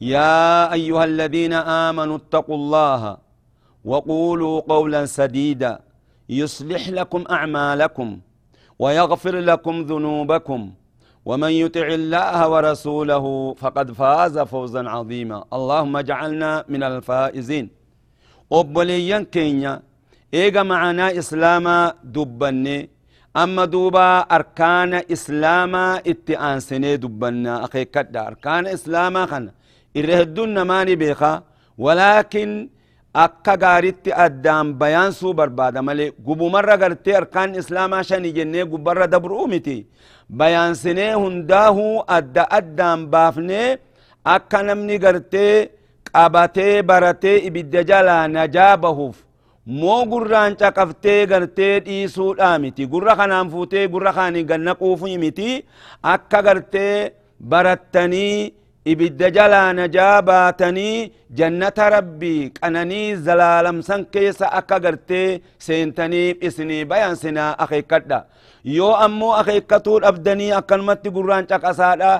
يا أيها الذين آمنوا اتقوا الله وقولوا قولا سديدا يصلح لكم أعمالكم ويغفر لكم ذنوبكم ومن يطع الله ورسوله فقد فاز فوزا عظيما اللهم اجعلنا من الفائزين أبليا كينيا إيغا معنا إسلاما دبني أما دوبا أركان إسلاما اتئانسني دبنا أخي كدا أركان إسلاما خنا إرهدون نماني بيخا ولكن akka gaaritti addaan bayaansuu barbaada malee gubumarra gartee arkaan islaamaa shani jennee gubbarra dabruu miti bayaansinee hundaahuu adda addaan baafnee akka namni gartee qabatee baratee ibidda jalaa najaa bahuuf moo gurraan caqaftee gartee dhiisuudhaa miti gurra kanaan fuutee gurra kaanii gannaquufu miti akka gartee barattanii ibidda jalaa najaa baatanii jannata rabbii qananii zalaalamsan keessa akka gartee seentaniif isinii bayansinaa akeekkadha yoo ammoo akeekkatuu dhabdanii akkanumatti gurraan caqasaadha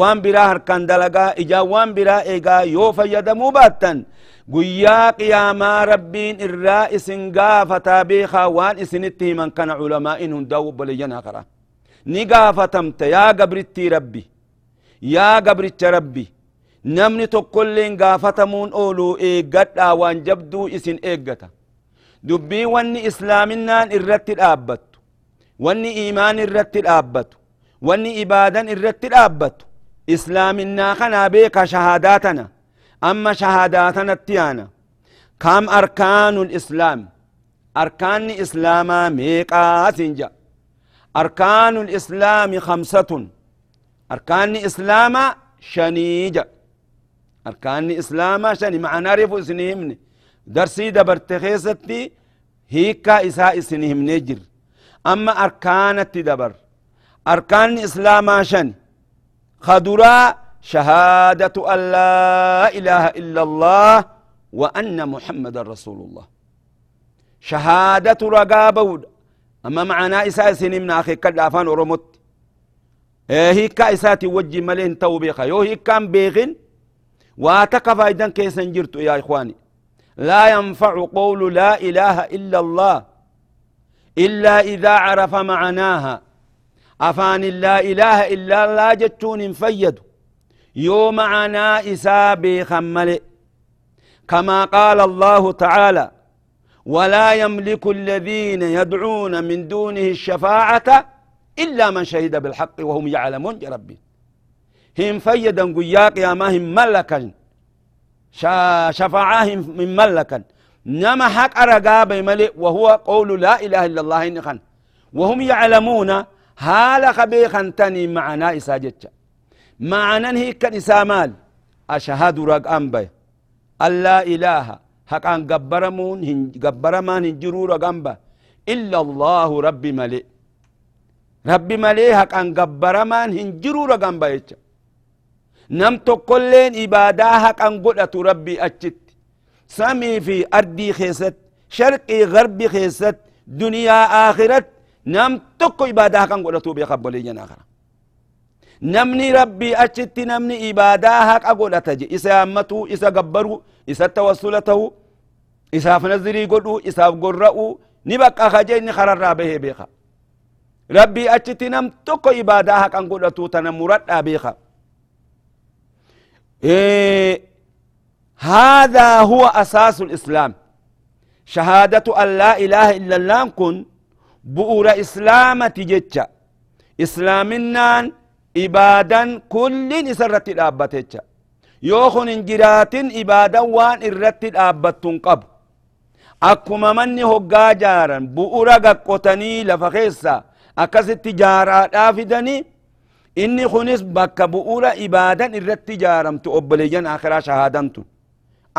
waan biraa harkaan dalagaa ijaan waan biraa eegaa yoo fayyadamuu baattan guyyaa qiyaamaa rabbiin irraa isin gaafataa beekaa waan isinitti himan kana culamaa'in hundaa obboleeyyan akara ni gaafatamta yaa gabrittii rabbi namni tokkolleen gaafatamuun ooluu eeggadhaa waan jabduu isin eeggata dubbii wanni islaaminaan irratti dhaabbattu wanni iimaan irratti dhaabbatu wanni ibaadan irratti dhaabbatu islaaminaa kanaa beeka shahaadaa tana amma shahaadaa tanatti yaana kam arkaanu lislaam arkaanni islaamaa meeqaa sin jedha arkaanu lislaami kamsatun أركان إسلام شنيج أركان إسلام شني معنا ريف إسنهمني. درسي دبر تخيصتي هيكا إساء إسنهم نجر أما أركان دبر. أركان إسلام شني خدرا شهادة أن لا إله إلا الله وأن محمد رسول الله. شهادة رقابة أما معنا إساء إسنهم ناخي كالعفان ورمت هيكا إساتي وجي ملين توبيخا يو هيكا بيغن واتقى فايدا كيسا جرتو يا إخواني لا ينفع قول لا إله إلا الله إلا إذا عرف معناها أفان لا إله إلا الله جتون فيد يوم معنا إسا خملي كما قال الله تعالى ولا يملك الذين يدعون من دونه الشفاعه إلا من شهد بالحق وهم يعلمون. يا ربي. هم فيدا قياق يا ما هم ملكا. شفاعة من ملكا. نما حق أرقاب ملئ وهو قول لا إله إلا الله إنخان وهم يعلمون هال خبيخا تني معنا إساجتش معنا هيك إسامال أشهد رق أنبي ألا إله. حق أن قبرمون قبرمان هنجرو رق أنبا إلا الله ربي ملئ rabbi malee haqan gabbaramaan hin jiru ragan bayecha nam tokkolleen ibaadaa haqan godhatu rabbi achitti samii fi ardii keessatti sharqii garbi keessatti duniyaa akhirat nam tokko ibaadaa haqan godhatu beeka boleeyyan akara namni rabbii achitti namni ibaadaa haqa godhata je isa yaammatu isa gabbaru isa tawassula ta'u isaaf nazirii godhu isaaf gorra'u ni bakka kaje inni kararraa bahee beeka ربي أجتي نم تكو إبادة كان قلتو تنمرت أبيخا إيه هذا هو أساس الإسلام شهادة أن لا إله إلا الله كن بؤر إسلام تجتش إسلامنا إبادا كل نسرت الأبتتش يوخن انجرات إبادا وان إرت الأبتن قب أكما مني هقا جارا بؤر قطني لفخيسا أكست جارا آفدني إني خنس بك بؤر إبادا إرت جارم تؤبليجن آخرا شهادنتو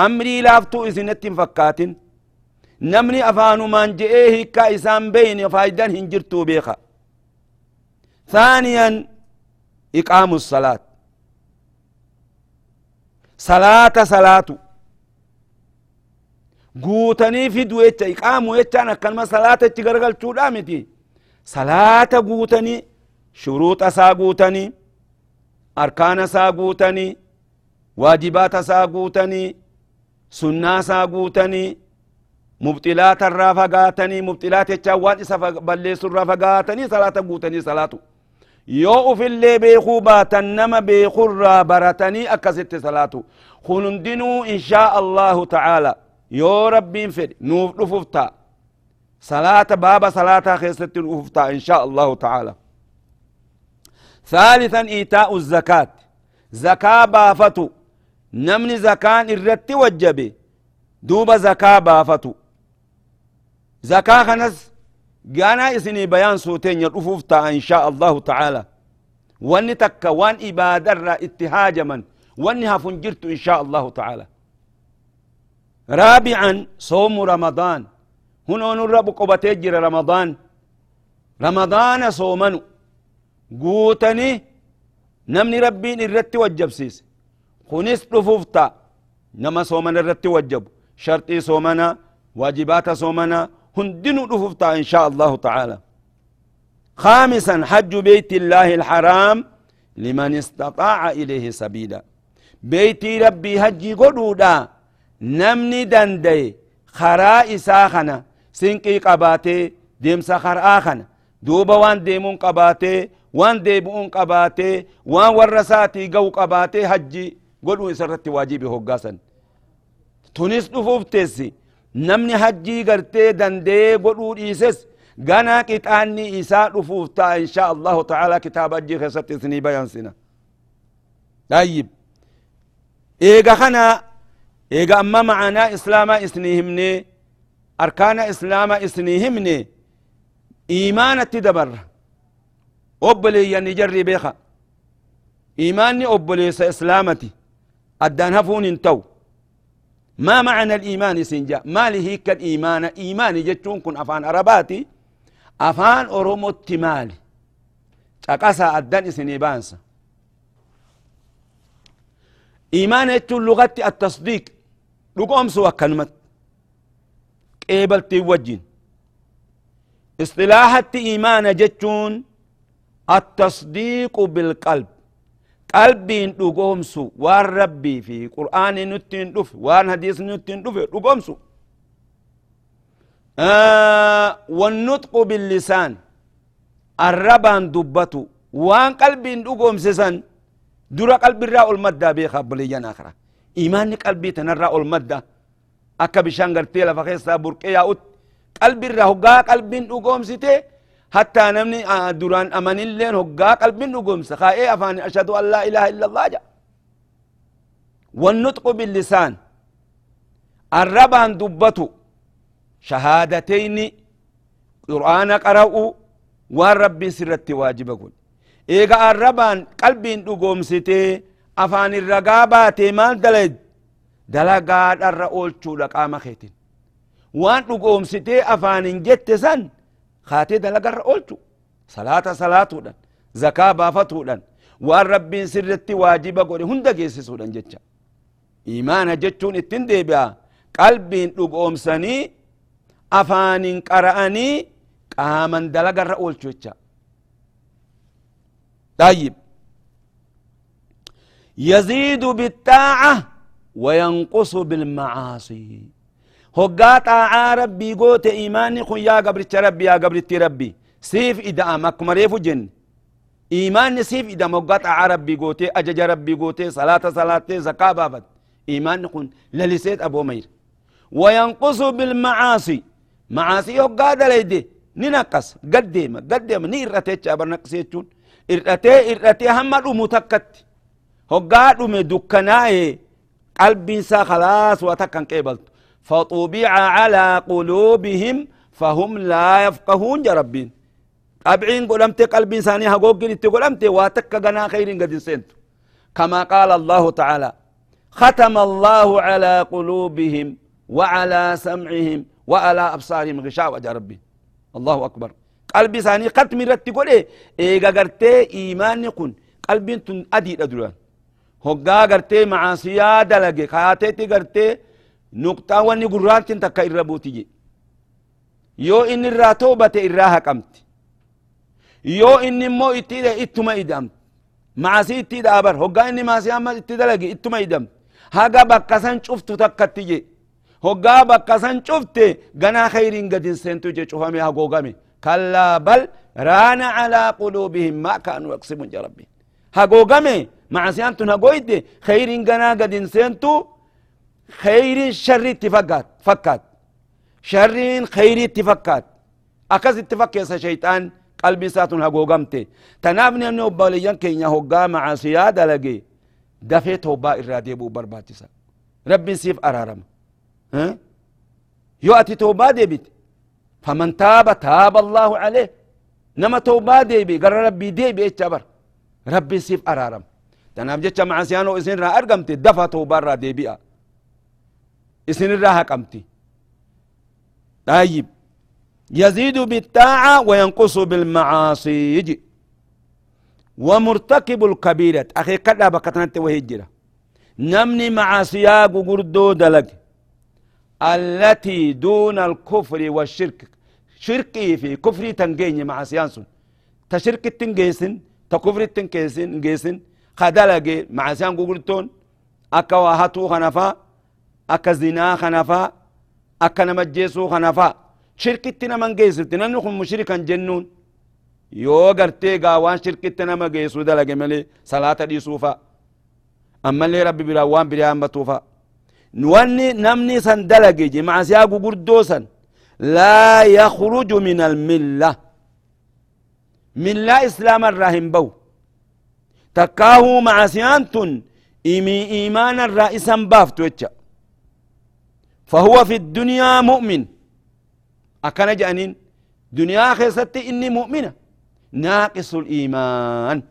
أمري لافتو إذنت فكاتن namni afaanumaan je'ee hiikkaa isaan beyne faayidan hin jirtuu beeka ثانيا إقام الصلاة صلاة صلاة guutanii fidu jecha iqaamu jechaan akkanuma salaata itti gargalchuudha miti salaata guutanii shuruuxa isaa guutanii arkaana isaa guutanii waajibaata isaa guutanii sunnaa isaa guutanii مبطلات الرافقاتني مبطلات الشوان إسا بليس الرافقاتني صلاة قوتني صلاة يو في اللي بيخو باتنما بيخو برتني أكست صلاة خلندنو إن شاء الله تعالى يو ربي فد نوف نففتا صلاة بابا صلاة خيست نففتا إن شاء الله تعالى. ثالثا إيتاء الزكاة. زكاة بافتو نمني زكاة الرت وجبي. دوب زكاة بافتو زكاة خنس. جانا إسني بيان سوتين يرفوف تا إن شاء الله تعالى. واني تكا وان إبادر اتهاج من. واني هفنجرت إن شاء الله تعالى. رابعا صوم رمضان. هنا نرب قبتي رمضان. رمضان صومنو قوتني نمني ربين الرت وجبسيس خنس رفوفتا نما صومن الرت وجب. شرطي صومنا واجبات صومنا هندنو دففتا إن شاء الله تعالى. خامسا حج بيت الله الحرام لمن استطاع إليه سبيلا. بيتي ربي هجي قدودا. نمني دندي. خراء ساخنا سنقي قباتي ديم سخر آخنا دوبا وان ديمون قباتي وان ديبون قباتي وان ورساتي قو قباتي هجي قدو إسرت واجبي هقاسا تونس دفوفتسي namni hajjii gartee dandee godhuu dhiises ganaa qixaanni isaa dhufuuf ta'a insha allahu taala kitaaba hajjii keessatti isinii bayansina طيب إيغا خنا إيغا أما معنا إسلاما إسنيهمني أركان إسلاما إسنيهمني. إيمانة تدبر. أبلي ينجري بيخا. إيماني أبلي سإسلامتي أدان هفون انتو. ما معنى الإيمان سنجا؟ ما لهيك الإيمان؟ إيمان جتون كن أفان أرباتي. أفان أرومو التمالي تقسى الدن سني بانسا. إيمان يتون لغة التصديق. لقوم سوى كلمة قبل توجين اصطلاحة إيمان جتون التصديق بالقلب qalbiin dhugoomsu waan rabbii fi qur'aani nuttiin dhufe waan hadiis nuttiin dhufe dhugoomsu wannutqu billisaan arrabaan dubbatu waan qalbiin dhugoomsisan dura qalbirraa ol maddaa beeka abboleeyyan akra imaanni qalbii tanarraa ol madda akka bishaan gartee lafa keessaa burqee yaa'utti qalbirraa hoggaa qalbiin نمني دران أمن اللين هقا قلب نقوم سخائي أفاني أشهد أن لا إله إلا الله جاء والنطق باللسان الربان دبتو شهادتين قرآن قرأوا والرب سرت واجب قل إيقا الربان قلب نقوم ستي أفان الرقابات مال دلد نقوم ستي أفان جت سن خاتي دلقر أولتو صلاة صلاة ودن زكاة بافتو ودن وان ربين سرتي واجبا قولي هندا جيسسو ودن جتشا إيمانا جتشون اتندي بها قلبين لقوم سني أفان قرأني قاما دلقر أولتو جتشا طيب يزيد بالطاعة وينقص بالمعاصي. هقا طاعة ربي قوت إيماني خن يا قبرت ربي يا قبرت ربي. سيف إدام أكما ريفو جن. إيمان سيف إدام وقات ربي قوتي أجج ربي قوتي صلاة صلاة زكاة بابت. إيمان نكون للسيت أبو مير. وينقص بالمعاصي. معاصي يقاد ليدي ننقص. قديما قديما ني إرأتي جابر نقصيتون إرأتي إرأتي هم متكت هقاد دكناي قلب سا خلاص وتكن قبلت فطبع على قلوبهم فهم لا يفقهون يا ربين أبعين قلمت قلب إنساني هقوقين قلمت واتك غنا خير قد سنت. كما قال الله تعالى ختم الله على قلوبهم وعلى سمعهم وعلى أبصارهم. غشاوة يا ربي. الله أكبر. قلب إنساني ختم رتي قول إيه قرتي إيمان كن. قلب أدي أدران هقا قرتي معاصيا دلقي خاتي قرتي نقطة واني قرانتين تكا إربوتي جي yoo inni irraa toobate irraa haqamti yoo inni immoo itti ittuma idamti maasii itti dhaabar hoggaa inni maasii amma itti dalage ittuma idamti haga bakka san cuftu takkatti je hoggaa bakka san cufte ganaa khayriin gadin seentu je cufame hagoogame kallaa bal raana calaa quluubihim maa kaanuu yaqsimun ja rabbiin hagoogame maasiyaan tun hagoyde khayriin ganaa gadin seentu khayriin sharri itti fakkaat شرين خيري اتفكات أكس اتفكيس شيطان قلبي ساتون هقوغمتي تنابني أنه باليان كينيا هقا مع سيادة لقي. دفي توبا إرادي بو برباتيسا ربي سيف أرارم. ها؟ يؤتي توبا ديبت فمن تاب تاب الله عليه. نما توبا ديبي. قال ربي ديبي اتشبر ربي سيف أرارم. تناب جتش مع سيانو إسن را أرقمتي دفا توبا را ديبئة إسن را هقمتي طيب يزيد بالطاعة وينقص بالمعاصي يجي ومرتكب الكبيرة أخي كذا بكتنت وهجرة نمني معاصيا قردو دلق التي دون الكفر والشرك شركي في كفر تنجيني معاصيان سن تشرك تنجيسن تكفر تنجيسن جيسن خدلق معاصيان قردون أكا وهاتو خنفا أكا زنا خنفا ajjeesuu kanafa shirkitti naman geessifti namni kun mushrikan jennuun yoo gartee gaa waan shirkitti nama geessuu dalage malee salaata dhiisuufa ammallee rabbi biraa waan biraa hambatuufa wanni namni san dalage je macasiyaa gugurdoo san laa yakruju min almilla millaa islaama irraa hin bahu macasiyaan tun imii iimaana irraa isan baaftu jecha فهو في الدنيا مؤمن. أكن جانين. دنيا خيستي إني مؤمنة ناقص الإيمان.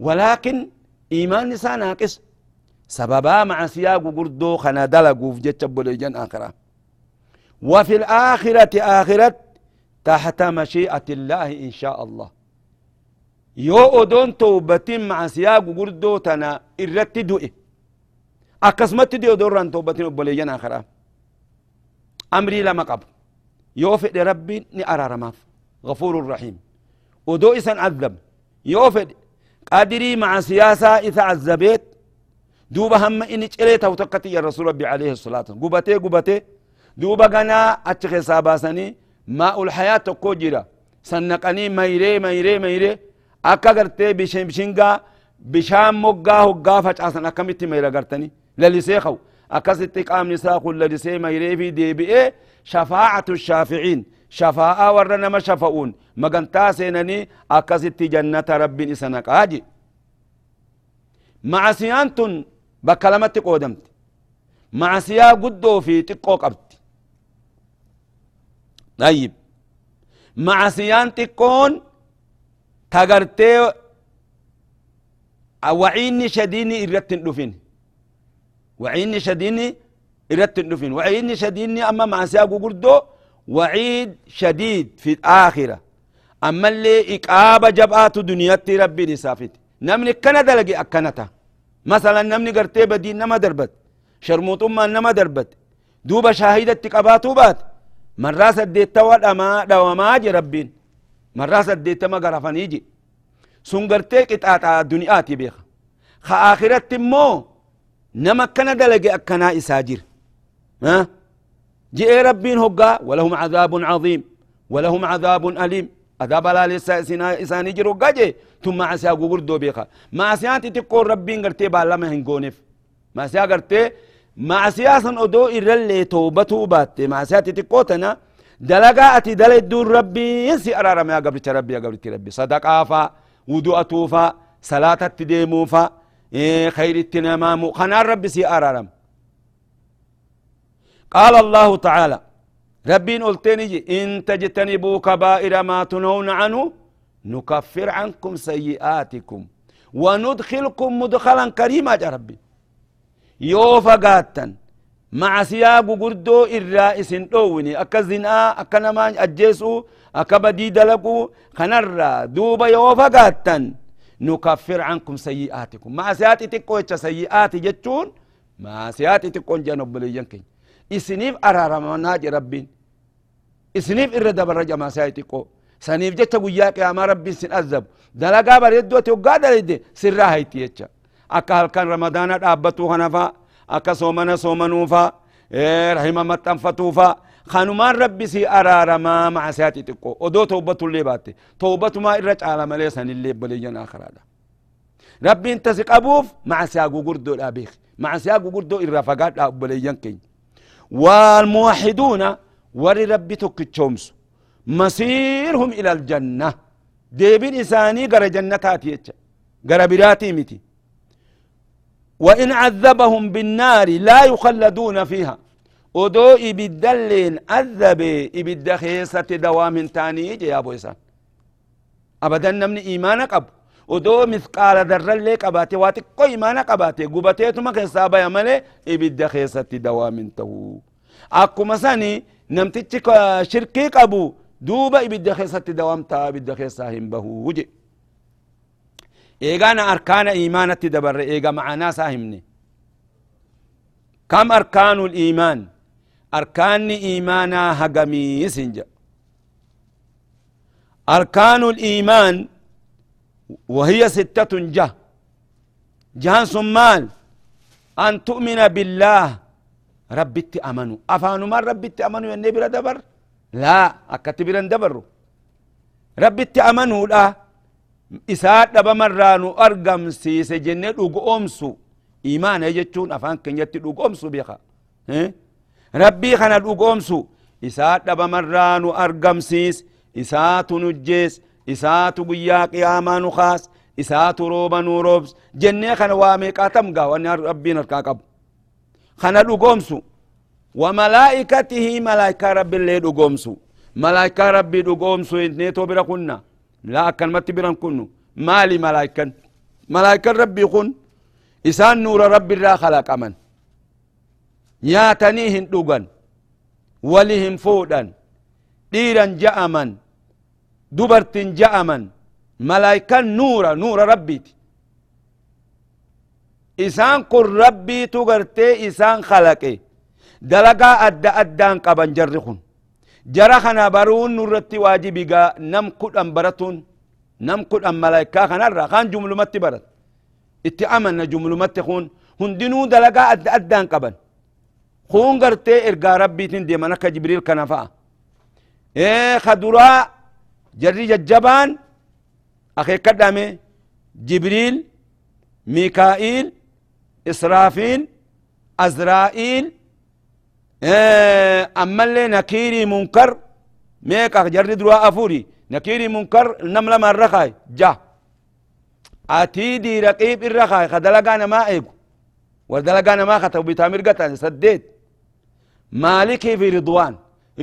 ولكن إيمان نساء ناقص. سببا مع سياق قردو خنا دلقوا في بوليجان آخرة. وفي الآخرة آخرة تحت مشيئة الله إن شاء الله. يو أدون توبتين مع سياق قردو تنا إرتي دوئي أكسمت ديو دوران توبتين بوليجان آخرة أمري لما قبل يوفد ربي ني أرارماف غفور رحيم ودو إسان عذب يوفد قادري مع سياسة إذا عذبت دوبا هم إني جريت أو تقتي يا رسول ربي عليه الصلاة قبتي قبتي دوبا غنا أتخي ساباسني ماء الحياة تقوجرا سنقني ميري ميري ميري أكا قرتي بشين بشنقا بشام مقا هقا فجأسن أكمتي ميرا قرتني للي أكست قام نساء كل لسي ميري في دي بي شفاعة الشافعين شفاعة ورنا ما شفاؤون مغنتا سينني أكست جنة رب إسنك آجي مع سيانتن بكلمة قودمت مع سيا قدو في تقو قبت طيب مع سيان تكون تغرتي وعيني شديني إرتن دفين وعيني شديني إردت النفين وعيني شديني أما مع سياق قردو وعيد شديد في الآخرة أما اللي إقابة جبآت دنياتي ربي نسافت نمني كنا دلقي أكنتا مثلا نمني قرتي بدين نما دربت شرموط أما نما دربت دوبا شاهدة تقباتو بات مرة سديت ودما دوما جي ربين مرة سديت ما قرفني جي سنقرتي قطعة دنياتي بيخ خا آخرت مو نما كان دلق أكنا إساجر ها؟ جئ ربين هقا ولهم عذاب عظيم. ولهم عذاب أليم. أداب لا لسا إساني جرو قجي ثم معسيا غوغردو بيخا. معسيا تتقول ربين غرتي بالما هنغونف معسيا غرتي معسيا سن أدو إرلي توبتو بات معسيا تتقوتنا دلقا أتي دلي دور ربي. ينسي أرارم يا قبل ربي يا قبل ربي. صدقا فا ودوء فا صلاة تديمو فا. إيه خير التنمام خنا ربي سي أرارم. قال الله تعالى ربين قلتني إن تجتنبوا كبائر ما تنهون عنه نكفر عنكم سيئاتكم وندخلكم مدخلا كريما يا ربي. يوفا قاتا. مع سياق قردو الرائس دووني أكا زنا أكا نمان أجيسو أكا بدي دلقو خنرا دوبا يوفا قاتا نكفر عنكم سيئاتكم مع سياتي تكو سيئاتي جتون مع سياتي تكون جانب بليجن كي isiniif araaramanaa je rabbiin isiniif irra dabarra jamaasaa xiqqoo saniif jecha guyyaa qiyaamaa rabbiin sin azabu dalagaa bareeddoo ati hoggaa dalagde sirraa hayti jecha akka halkan ramadaana dhaabbatuu kanafaa akka soomana soomanuufaa rahima maxxanfatuufaa kanumaan rabbi si araaramaa macasiyaati xiqqoo odoo towbatullee baatte towbatumaa irra caala malee sanillee boleyyan akhiraadha rabbiin tasi qabuuf macasiyaa gugurdoodhaa beeki macasiyaa gugurdoo irraa fagaadhaa obboleeyyan keenya والموحدون ور ربي تكتشومس مسيرهم إلى الجنة ديبين إساني قرى جنتات يتشا قرى براتي متي وإن عذبهم بالنار لا يخلدون فيها. ودو إبدلين عذب إبد خيسة دوام تاني يا أبو إسان أبدا نمني إيمانك أبو ودو مثقال ذر اللي قباتي واتقو إيمانا قباتي. قباتي ما كيسابا يمالي إبدا خيسة دوام تهو. أكو مساني نمتتك شركي قبو. دوبا إبدا خيسة دوام تا إبدا خيسة هم بهو وجي. إيغانا أركان إيمانة دبر إيغا معنا ساهمني كم أركان الإيمان أركان إيمانا هقمي سنجا أركان الإيمان وهي ستة جه جهان سمال أن تؤمن بالله ربي أمنوا أفانوا ما ربي أمنوا يا دبر لا أكتبر دبر ربي أمنوا لا مرانو أرقم سيس جنة أمسو إيمان يجتون أفان كن يتي أمسو بيخا ربي خنا أمسو إساء دبا مرانو أرقم سيس إساء تنجيس isaatu guyyaa qiyaamaa nu kaas. Isaatu rooba nu roobs. Jennee kana waa meeqaatam gaa? Wanni rabbiin harkaa qabu. Kana dhugoomsu وملائكته ملائكة رب اللي دقومسو ملائكة ربي دقومسو نيتو برا كنا لا أكن مت برا كنو. مالي ملائكة ملائكة ربي كن إسان نور رب الرا خلق أمن. ياتنيهن دقن ولهم فودن. ديرا جأمن دبرتن جأمن ملائكة نورا نور ربيتي إسان قل ربي تغرتي إسان خلقي. دلقا أدى أدان قبن جرخنا برون نورتي واجبي نم كد أمبرتون نم كد أم ملائكة خنا خان جمل مت برت اتعاملنا جمل مت خون هندنو دلقا أدى أدان قبن خون قرتي إرقا ربي تندي منك جبريل كنفا إيه خدرا جري ججبان أخي كدامي جبريل ميكائيل إسرافيل أزرائيل أما اللي نكيري منكر ميك جري دروا أفوري نكيري منكر نملا من رخاي جا أتيدي رقيب الرخاي خدلقانا ما إيقو ودلقانا ما خطو بتامير قتل سديت مالكي في رضوان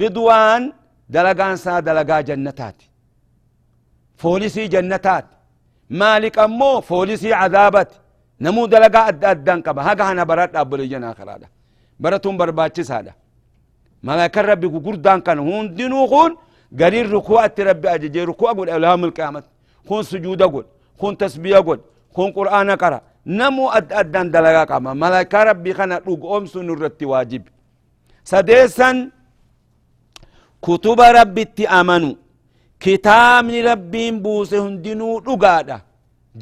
رضوان دلقان سا دلقا جنتاتي فوليسي جنتات مالك أمو فوليسي عذابت نمو دلقا أد أدان قبا هاقا هنا برات أبو لجنا آخر هذا براتون برباتشس هذا ملاك ربي قردان كان هون دينو خون قرير ركوع ربي أججي ركوع أقول إلهام القيامة خون سجود أقول خون تسبيح أقول خون قرآن قرأ نمو أد أدان دلقا قبا ملاك ربي خنا رق أمس نرتي واجب سديسا كتب ربي تأمنوا kitaabni rabbiin buuse hundinuu dhugaadha.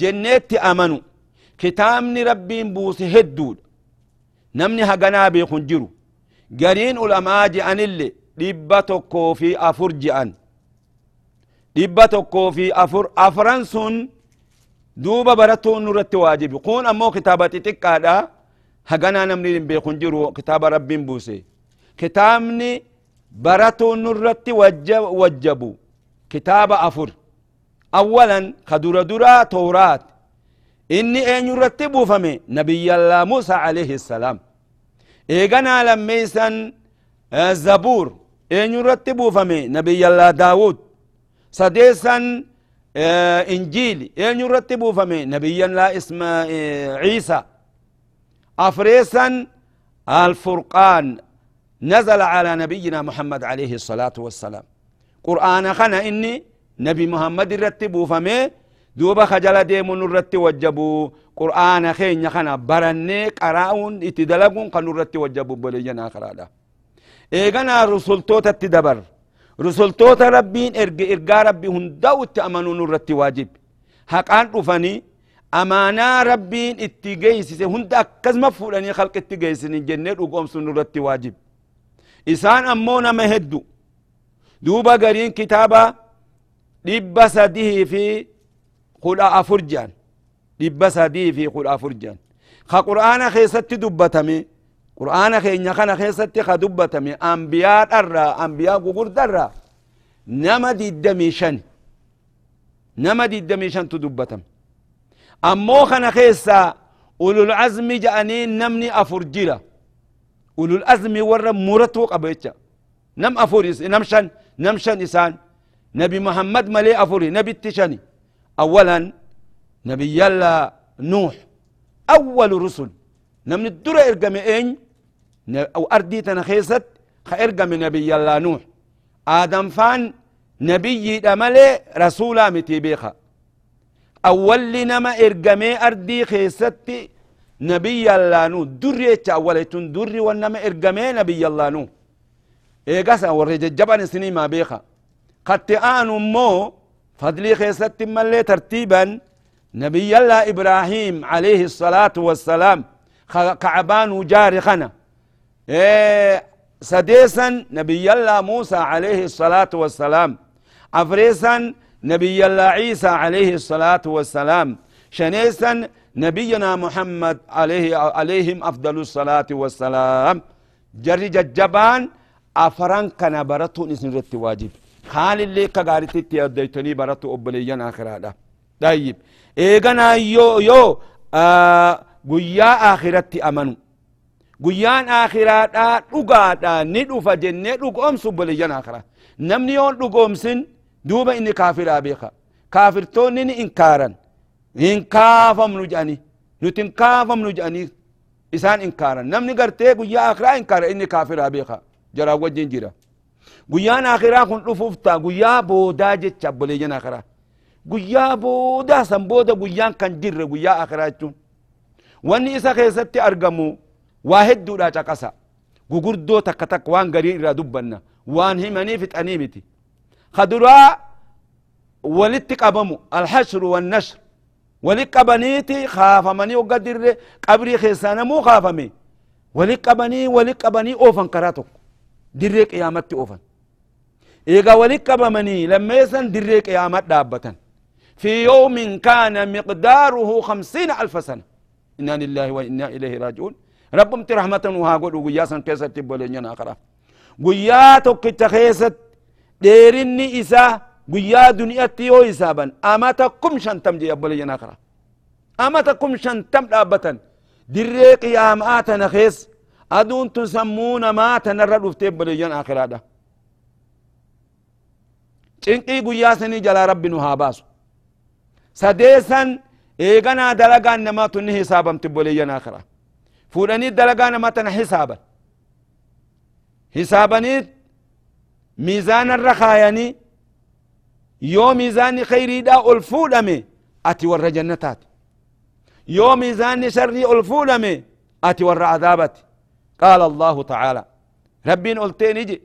Jenneetti amanu. Kitaabni rabbiin buuse hedduudha. Namni haganaa beekun jiru. Gariin ulamaa je'anille dhibba tokkoo fi afur je'an. Dhibba tokkoo fi afur. Afran sun duuba baratuun nurratti waajibi. Kun ammoo kitaaba xixiqqaadha. Haganaa namni hin beekun jiru. Kitaaba rabbiin buuse. Kitaabni baratuun nurratti wajjabu. Kitaaba afur. Awalan ka dura duraa tooraat inni eenyurratti buufame nabiyyallaa musa alayhi salaam eeganaa lammeeysan zabuur eenyurratti buufame nabiyyallaa daawud sadeessan injiili eenyurratti buufame nabiyyallaa isma ciisa afreessan الفرقان نزل على نبينا محمد عليه الصلاة والسلام قرآن خنا إني نبي محمد رتبوا فمي دوبا خجل ديمون الرت وجبوا قرآن خين خنا برني قراؤون اتدلقون قنو الرت وجبوا بلينا خرادا. إيغانا رسول توتا تدبر رسول توتا ربين إرق إرقا ربي هندو تأمنون الرت واجب. حقان رفني أمانا ربين اتجيسي هند أكزم فولاني خلق اتجيسي جنة وقوم سنو الرت واجب. إسان أمونا مهدو. دوبا قرين كتابا dhibba sadii fi fi kudha afur jan ka qur'aana keessatti dubbatame qur'aana keenya kana keessatti ka dubbatame ambiyaadharra ambiyaa gugurdarra nama diddamii shan nama diddamii shantu dubbatame ammoo kana keessaa ulul azmi ja'anii namni afur jira ulul azmi warra muratuu qaba jecha nam afur nam shan nam shan isaan نبي محمد ملي أفوري نبي التشاني أولا نبي يلا نوح أول رسل. نمن الدرة إرقم إين أو أردي تنخيست خإرقم نبي يلا نوح. آدم فان نبي دملي رسولا متي بيخا أول نما إرقمي أردي خيستي نبي يلا نوح. دري أولتون دري ونما إرقمي نبي يلا نوح. قسا ورججبان سنين ما بيخا قد آن مو فضلي خيست ملي ترتيبا. نبي الله إبراهيم عليه الصلاة والسلام كعبان وجاري خنا. إيه سديسا نبي الله موسى عليه الصلاة والسلام. أفريسا نبي الله عيسى عليه الصلاة والسلام. شنيسا نبينا محمد عليه عليهم أفضل الصلاة والسلام. جري ججبان أفران كان برتو نسن واجب. خال اللي كغارتي تيوديتني براتو أبليان آخرادا طيب إيغانا يو يو آه قيا آخرتي أمنو. قيان آخرادا لغادا ندوفا جنة لغوم سبليان آخرا. نمني يون لغوم سن دوبا إني كافر أبيخا كافر توني إنكارا إنكافم نجاني. نتنكافم نجاني. إسان إنكارا نمني قرتي قيا آخرا إنكارا إني كافر أبيخا جرا وجين جرا guyyaan akiraa kun dhufuuf ta'a guyyaa boodaa jecha abboleeyyan akiraa guyyaa boodaa san booda guyyaan kan jirre guyyaa akiraa jechuun wanni isa keessatti argamu waa hedduudha caqasa gugurdoo takka takka waan garii irraa dubbanna waan himanii fixanii miti kaduraa walitti qabamu alhashru wannashr walit qabaniiti kaafamanii hogga dirre qabrii keessaa namuu kaafame walit qabanii walit qabanii oofan karaa tokko dirree qiyaamatti oofan ولك بمني لما يسن دريك يا دابة في يوم كان مقداره خمسين ألف سنة إنا لله وإنا إليه راجعون ربهم رحمة وهاقول وقياسا كيسة تبولين ينا أخرى قياتك تخيست ديرني إسا قيا دنيا تيو إسابا أماتكم شنتم جي أبولين أخرى أماتكم شنتم دابة دريك يا ماتنا خيس أدون تسمون ما تنرد في تبولين أخرى ده cinqii guyyaa sanii jalaa rabbi nu haa baasu sadeesan eeganaa dalagaan namaa tunni hisaabamti boleeyyan akira fuudhanii dalagaa namaa tana hisaaban hisaabanii miizaanarra kaayanii yoo miizaanni khayriidhaa ol fuudhame ati warra jannataati yoo miizaanni sharrii ol fuudhame ati warra adaabati qaala allahu tacaala rabbiin olteen ije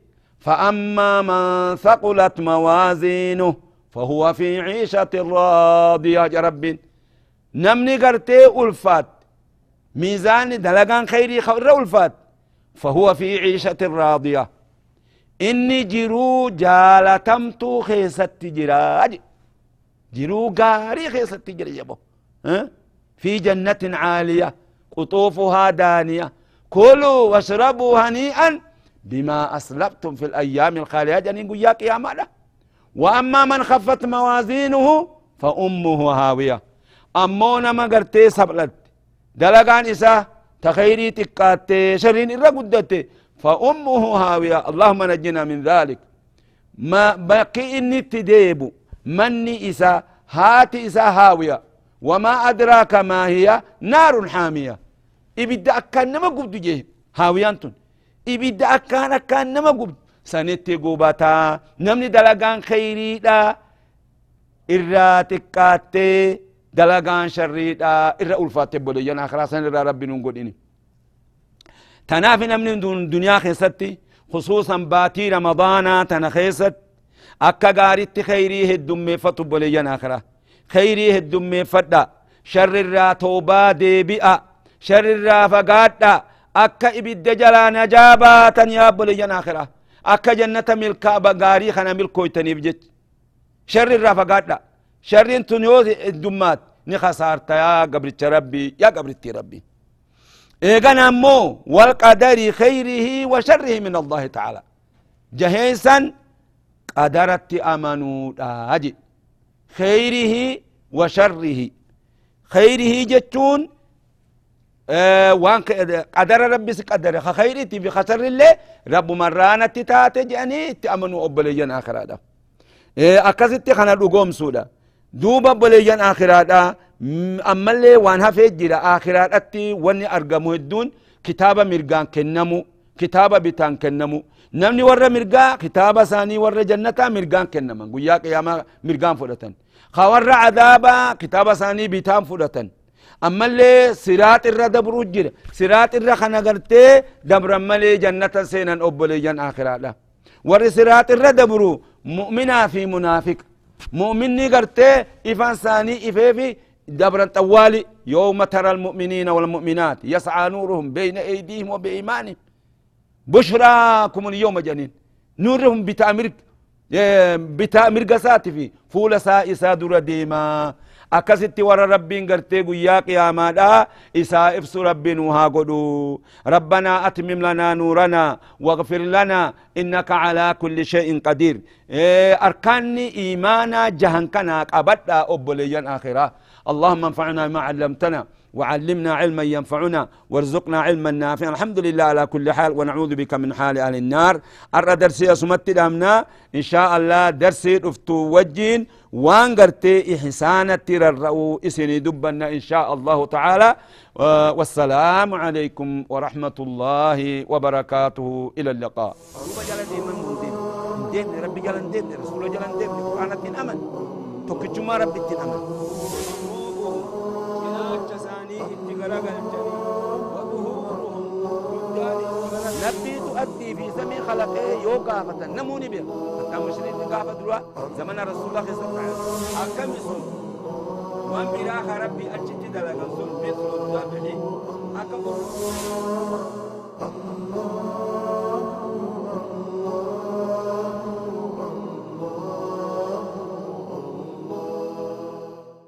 فأما من ثقلت موازينه فهو في عيشة راضية. يا رب نمني قرتي ألفات. ميزان دلقان خيري خير ألفات. فهو في عيشة راضية. jiruu jaalatamtuu keessatti jiraa jiruu gaarii keessatti jira jabo في جنة عالية. قطوفها دانية. كلوا واشربوا هنيئا بما أسلفتم في الأيام الخالية. جنين قياك يا مالا وأما من خفت موازينه فأمه هاوية. أمونا ما قرتي سبلت. دلقان إسا تخيري تقات شرين إرى قدت فأمه هاوية. اللهم نجنا من ذلك. ما بقي إني تديب مني إسا هاتي إسا هاوية. وما أدراك ما هي؟ نار حامية. أكان نما قبض جيه هاويانتون إبدا أكان أكان نما قبض سنتي قبطا نمني دلقان خيري دا إرى تكاتي دلقان شري دا إرى ألفات بوليان آخرا سن إرى ربي ننقل إني تنافي نمني دنيا خيستي خصوصا باتي رمضان تنخيست أكا غارت خيري هدومي فتو بوليان آخرا خيري هدومي فدا شر الرا توبا ديبئا شر الرا فقادا أكا إبد جلا نجابا تنياب بوليان آخرا أكا جنة ملكا بغاري خنا ملكو تنيبجت شر الرا فقادا. شر تنيوز الدمات. نخسارت يا قبرت ربي يا قبرت ربي إيغانا مو والقدر خيره وشره من الله تعالى. جهيسا قدرت أمنوا داجي خيره وشره. خيره جتون آه وان قدر ربي قدر. خيرتي في خسر الله رب مرانا تتاتي جاني تأمنوا أبليا آخر هذا إيه أكست خنا دقوم سودا. دوبا بليا آخر هذا أما اللي وان هفيت جرا آخر هذا واني أرقمو الدون. كتابة مرقان كنمو. كتابة بتان كنمو. نمني ورا مرقا كتابة ثاني ورا جنة مرقان كنما قويا قياما مرقان فلتن خور عذابا كتابة ثاني بتان فلتن أما اللي سرات الرا دبرو جرا سرات الرا خنا قرتي دبر اللي جنة سينا أبلي جن آخر هذا ور سرات الرا دبرو مؤمنا في منافق. مؤمني قرتي إفان ثاني إفيفي دبر الطوالي يوم ترى المؤمنين والمؤمنات يسعى نورهم بين أيديهم وبإيمانهم. بشراكم اليوم جنين. نورهم بتأمير بتأمير قسات في. فول سا إسا دور ديما أكست ورا ربين قرتي قيا قياما دا إسا إفس ربي نوها قدو ربنا أتمم لنا نورنا واغفر لنا إنك على كل شيء قدير أركاني إيمانا جهن كنا قبدا أبليا آخرة اللهم انفعنا ما علمتنا وعلمنا علما ينفعنا وارزقنا علما نافعا. الحمد لله على كل حال ونعوذ بك من حال أهل النار. أرى درسي أسمت الأمنا إن شاء الله درسي أفتو وجين وان إحسانة تير الرؤو إسني دبنا إن شاء الله تعالى. والسلام عليكم ورحمة الله وبركاته. إلى اللقاء. ربي جلن دين رسول جلن دين. قرآن أمن. تكجما ربي أمن. بلغها الجليل وظهورهم نبي تؤدي في زمن خلقه يو كافة نموني بيه حتى مشرين كافة دروا زمن رسول الله صلى الله عليه وسلم. حكم سن وأن براخ ربي أجت دلغا سن بيت الله أكبر الله